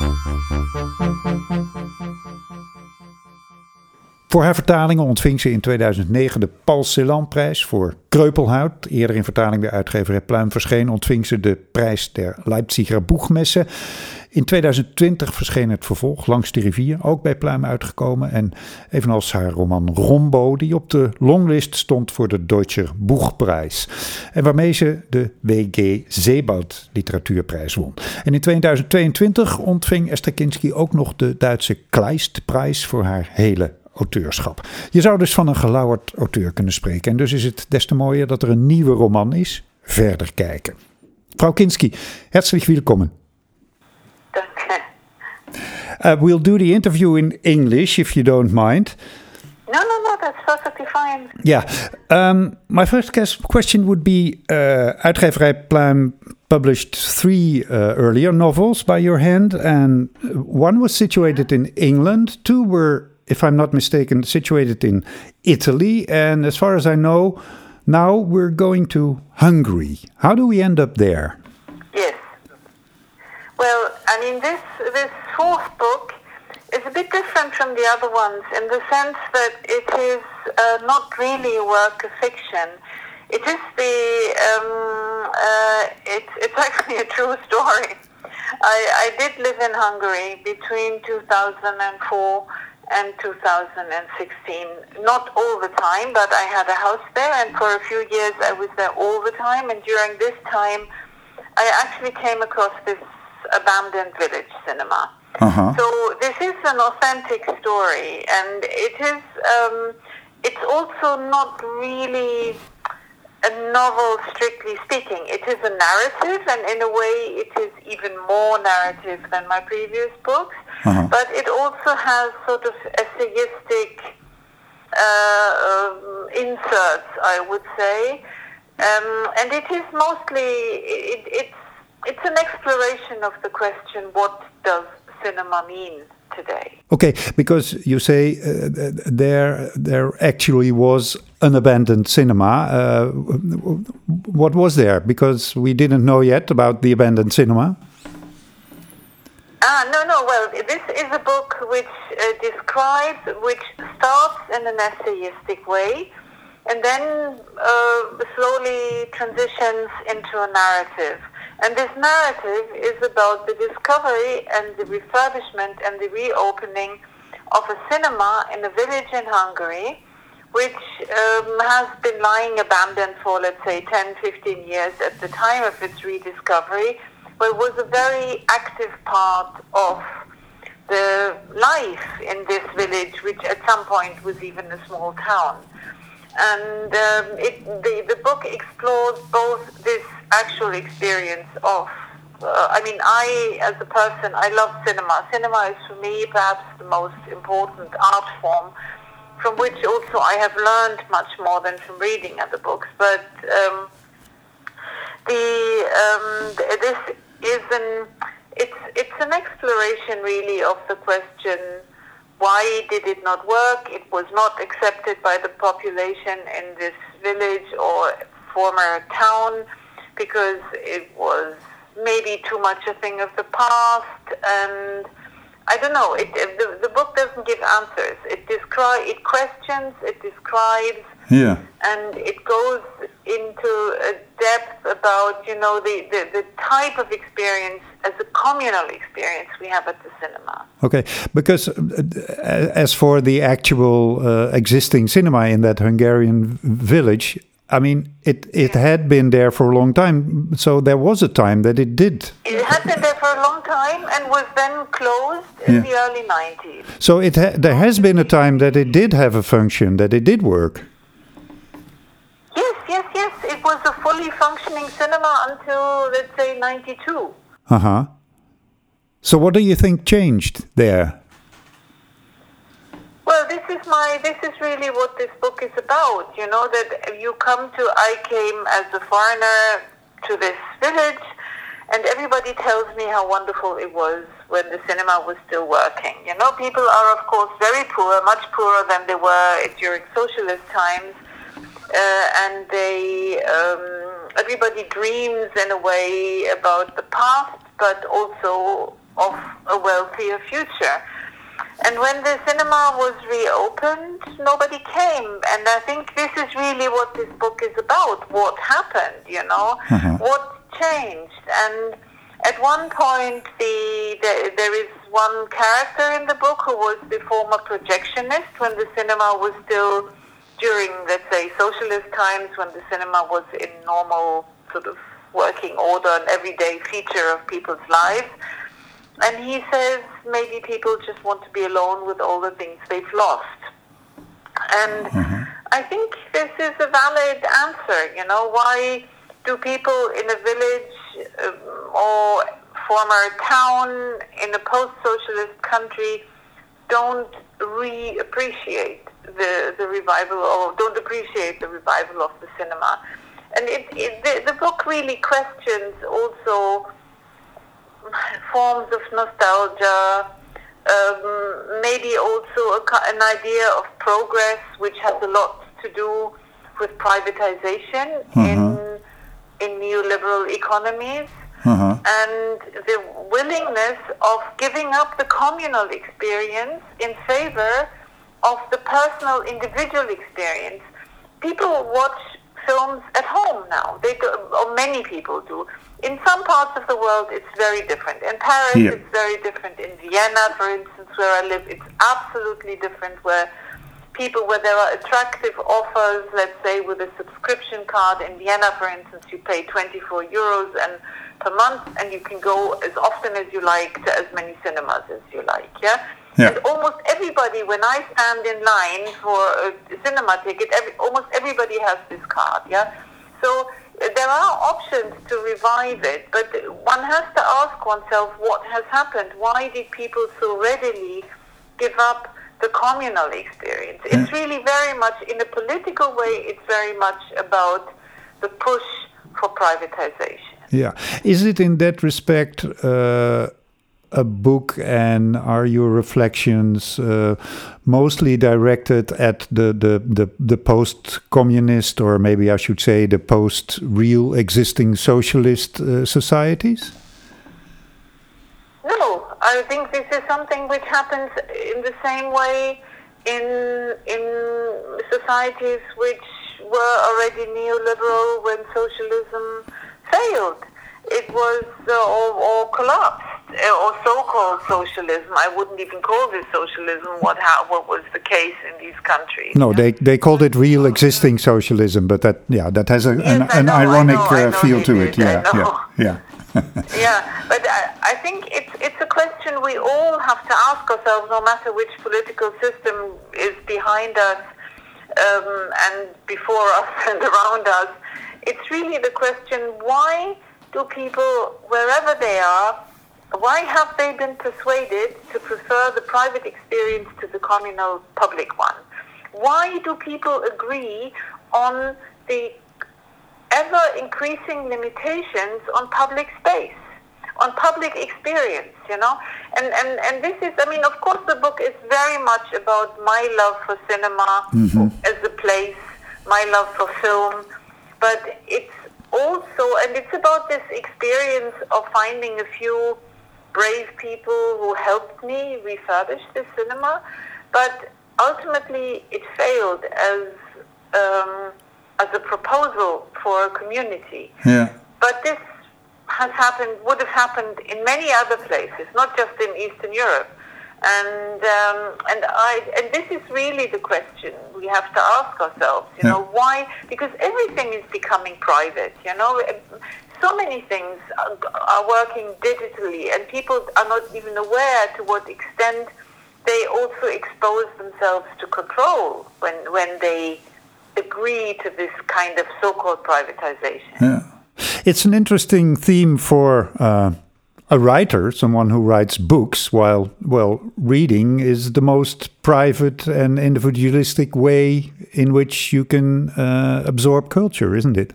フフフフフフフフフフフフ。Voor haar vertalingen ontving ze in 2009 de Paul Celan-prijs voor Kreupelhout. Eerder in vertaling bij uitgeverij Pluim verscheen ontving ze de prijs der Leipziger Boegmessen. In 2020 verscheen het vervolg Langs de rivier, ook bij Pluim uitgekomen. En evenals haar roman Rombo, die op de longlist stond voor de Deutscher Boegprijs. En waarmee ze de W.G. Zeeboud Literatuurprijs won. En in 2022 ontving Esther Kinski ook nog de Duitse Kleistprijs voor haar hele auteurschap. Je zou dus van een gelauwerd auteur kunnen spreken. En dus is het des te mooier dat er een nieuwe roman is. Verder kijken. Frau Kinski, herzlich willkommen. Danke. Uh, we'll do the interview in English if you don't mind. No, no, no, that's perfectly fine. Yeah. Um, my first question would be uh, Uitgeverij Pluim published three uh, earlier novels by your hand, and one was situated in England, two were if I'm not mistaken, situated in Italy. And as far as I know, now we're going to Hungary. How do we end up there? Yes. Well, I mean, this this fourth book is a bit different from the other ones in the sense that it is uh, not really a work of fiction. It is the um, uh, it's it's actually a true story. I, I did live in Hungary between 2004 and 2016. Not all the time, but I had a house there, and for a few years I was there all the time. And during this time, I actually came across this abandoned village cinema. Uh-huh. So this is an authentic story, and it is. Um, it's also not really a novel, strictly speaking. It is a narrative, and in a way, it is even more narrative than my previous books. Uh-huh. But it also has sort of essayistic uh, um, inserts, I would say, um, and it is mostly it, it's it's an exploration of the question: what does cinema mean? Today. Okay, because you say uh, there there actually was an abandoned cinema. Uh, what was there? Because we didn't know yet about the abandoned cinema. Ah, no, no. Well, this is a book which uh, describes, which starts in an essayistic way, and then uh, slowly transitions into a narrative. And this narrative is about the discovery and the refurbishment and the reopening of a cinema in a village in Hungary, which um, has been lying abandoned for, let's say, 10, 15 years at the time of its rediscovery, but was a very active part of the life in this village, which at some point was even a small town. And um, it, the, the book explores both this actual experience of uh, I mean, I, as a person, I love cinema. Cinema is for me perhaps the most important art form, from which also I have learned much more than from reading other books. But um, the um, this is an it's it's an exploration really of the question why did it not work? It was not accepted by the population in this village or former town because it was maybe too much a thing of the past and I don't know. It, the, the book doesn't give answers. It describe it questions. It describes. Yeah. And it goes into a depth about you know the, the, the type of experience as a communal experience we have at the cinema. Okay, because uh, as for the actual uh, existing cinema in that Hungarian village, I mean, it it yeah. had been there for a long time. So there was a time that it did. It had been there for a long time and was then closed in yeah. the early 90s. So it ha there has been a time that it did have a function, that it did work. Yes, yes, yes. It was a fully functioning cinema until let's say 92. Uh huh. So what do you think changed there? Well, this is my this is really what this book is about. You know that you come to I came as a foreigner to this village, and everybody tells me how wonderful it was when the cinema was still working. You know, people are of course very poor, much poorer than they were during socialist times, and they um, everybody dreams in a way about the past, but also of a wealthier future. And when the cinema was reopened, nobody came. And I think this is really what this book is about. What happened, you know? Uh-huh. What changed? And at one point, the, the there is one character in the book who was the former projectionist when the cinema was still during, let's say, socialist times when the cinema was in normal sort of working order, and everyday feature of people's lives. And he says maybe people just want to be alone with all the things they've lost. And I think this is a valid answer. You know, why do people in a village um, or former town in a post-socialist country don't re-appreciate the, the revival or don't appreciate the revival of the cinema? And it, it, the, the book really questions also forms of nostalgia, um, maybe also a, an idea of progress, which has a lot to do with privatization in in neoliberal economies, Uh-huh. and the willingness of giving up the communal experience in favor of the personal individual experience. People watch films at home now. They do, or many people do. In some parts of the world, it's very different. In Paris, Here. it's very different. In Vienna, for instance, where I live, it's absolutely different. Where people, where there are attractive offers, let's say with a subscription card in Vienna, for instance, you pay 24 euros and per month, and you can go as often as you like to as many cinemas as you like. Yeah. Yeah. And almost everybody, when I stand in line for a cinema ticket, every, almost everybody has this card. Yeah. So uh, there are options to revive it, but one has to ask oneself what has happened. Why did people so readily give up the communal experience? It's really very much, in a political way, it's very much about the push for privatization. Yeah. Is it in that respect uh, a book and are your reflections uh, mostly directed at the, the, the, the post communist, or maybe I should say the post real existing socialist uh, societies? No, I think this is something which happens in the same way in in societies which were already neoliberal when socialism failed. It was uh, or, or collapsed or so-called socialism. I wouldn't even call this socialism. What how, what was the case in these countries? No, they, they called it real existing socialism, but that yeah that has a, an, Yes, an know, I ironic know, I uh, feel to it. Yeah, yeah, yeah. yeah, but I, I think it's it's a question we all have to ask ourselves, no matter which political system is behind us um, and before us and around us. It's really the question: Why do people, wherever they are, why have they been persuaded to prefer the private experience to the communal public one? Why do people agree on the ever increasing limitations on public space, on public experience, you know? And, and, and this is, I mean, of course, the book is very much about my love for cinema mm-hmm. as a place, my love for film, but it's also, and it's about this experience of finding a few brave people who helped me refurbish the cinema, but ultimately it failed as um, as a proposal for a community. Yeah. But this has happened, would have happened in many other places, not just in Eastern Europe. And um, and I and this is really the question we have to ask ourselves. You Yeah. know why? Because everything is becoming private. You know, so many things are, working digitally, and people are not even aware to what extent they also expose themselves to control when when they agree to this kind of so-called privatization. Yeah. It's an interesting theme for uh, a writer, someone who writes books, while, well, reading is the most private and individualistic way in which you can uh, absorb culture, isn't it?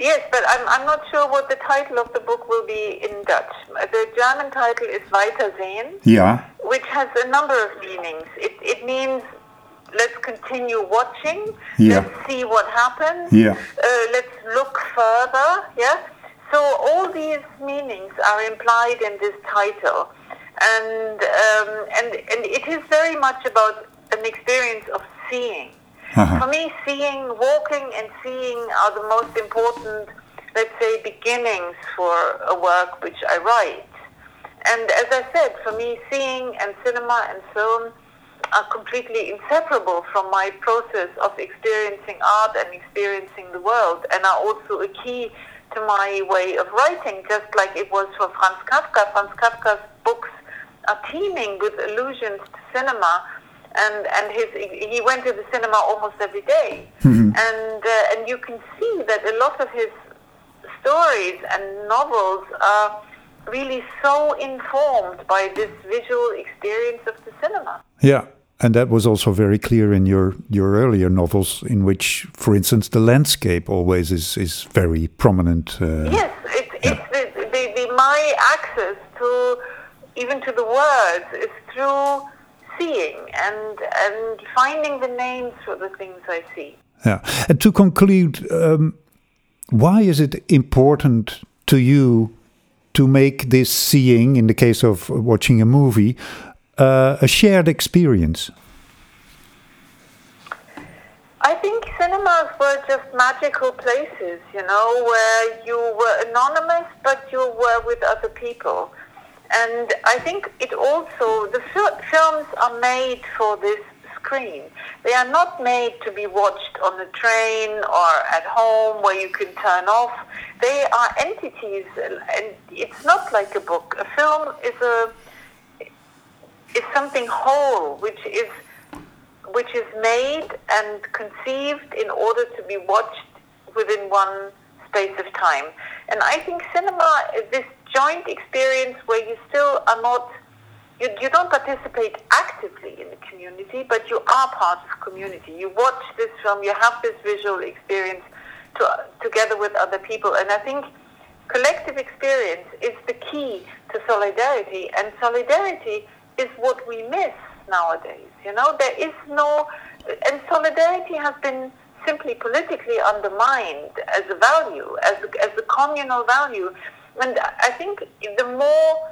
Yes, but I'm, I'm not sure what the title of the book will be in Dutch. The German title is Weitersehen, Yeah. which has a number of meanings. It, it means let's continue watching, Yeah. let's see what happens, Yeah. uh, let's look further, yeah? So all these meanings are implied in this title, and um, and and it is very much about an experience of seeing. Uh-huh. For me, seeing, walking, and seeing are the most important, let's say, beginnings for a work which I write. And as I said, for me, seeing and cinema and film are completely inseparable from my process of experiencing art and experiencing the world, and are also a key to my way of writing, just like it was for Franz Kafka. Franz Kafka's books are teeming with allusions to cinema, and and his he went to the cinema almost every day. Mm-hmm. and uh, and you can see that a lot of his stories and novels are really so informed by this visual experience of the cinema. Yeah. And that was also very clear in your, your earlier novels, in which, for instance, the landscape always is, is very prominent. Uh, yes, it, yeah. it's the, the, the, my access to even to the words is through seeing and and finding the names for the things I see. Yeah, and to conclude, um, why is it important to you to make this seeing, in the case of watching a movie, uh, a shared experience? I think cinemas were just magical places, you know, where you were anonymous, but you were with other people. And I think it also, the fil- films are made for this screen. They are not made to be watched on the train or at home where you can turn off. They are entities, and it's not like a book. A film is a is something whole, which is which is made and conceived in order to be watched within one space of time. And I think cinema is this joint experience where you still are not you, you don't participate actively in the community, but you are part of community. You watch this film, you have this visual experience to, together with other people. And I think collective experience is the key to solidarity. And solidarity is what we miss nowadays. You know, there is no, and solidarity has been simply politically undermined as a value, as a, as a communal value. And I think the more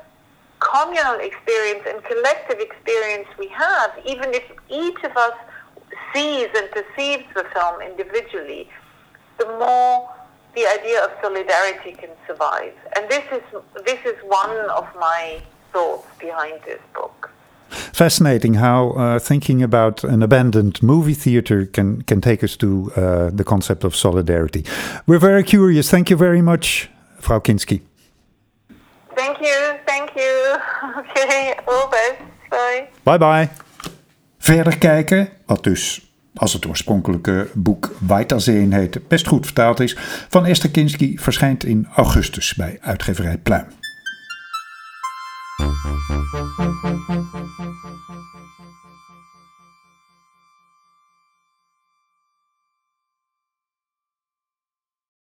communal experience and collective experience we have, even if each of us sees and perceives the film individually, the more the idea of solidarity can survive. And this is this is one of my thoughts behind this book. Fascinating how uh, thinking about an abandoned movie theater can can take us to uh, the concept of solidarity. We're very curious. Thank you very much, Frau Kinsky. Thank you, thank you. Okay, all best. Bye. Bye bye. Verder kijken, wat dus als het oorspronkelijke boek Weiterseen heet, best goed vertaald is, van Esther Kinski verschijnt in augustus bij uitgeverij Pluim.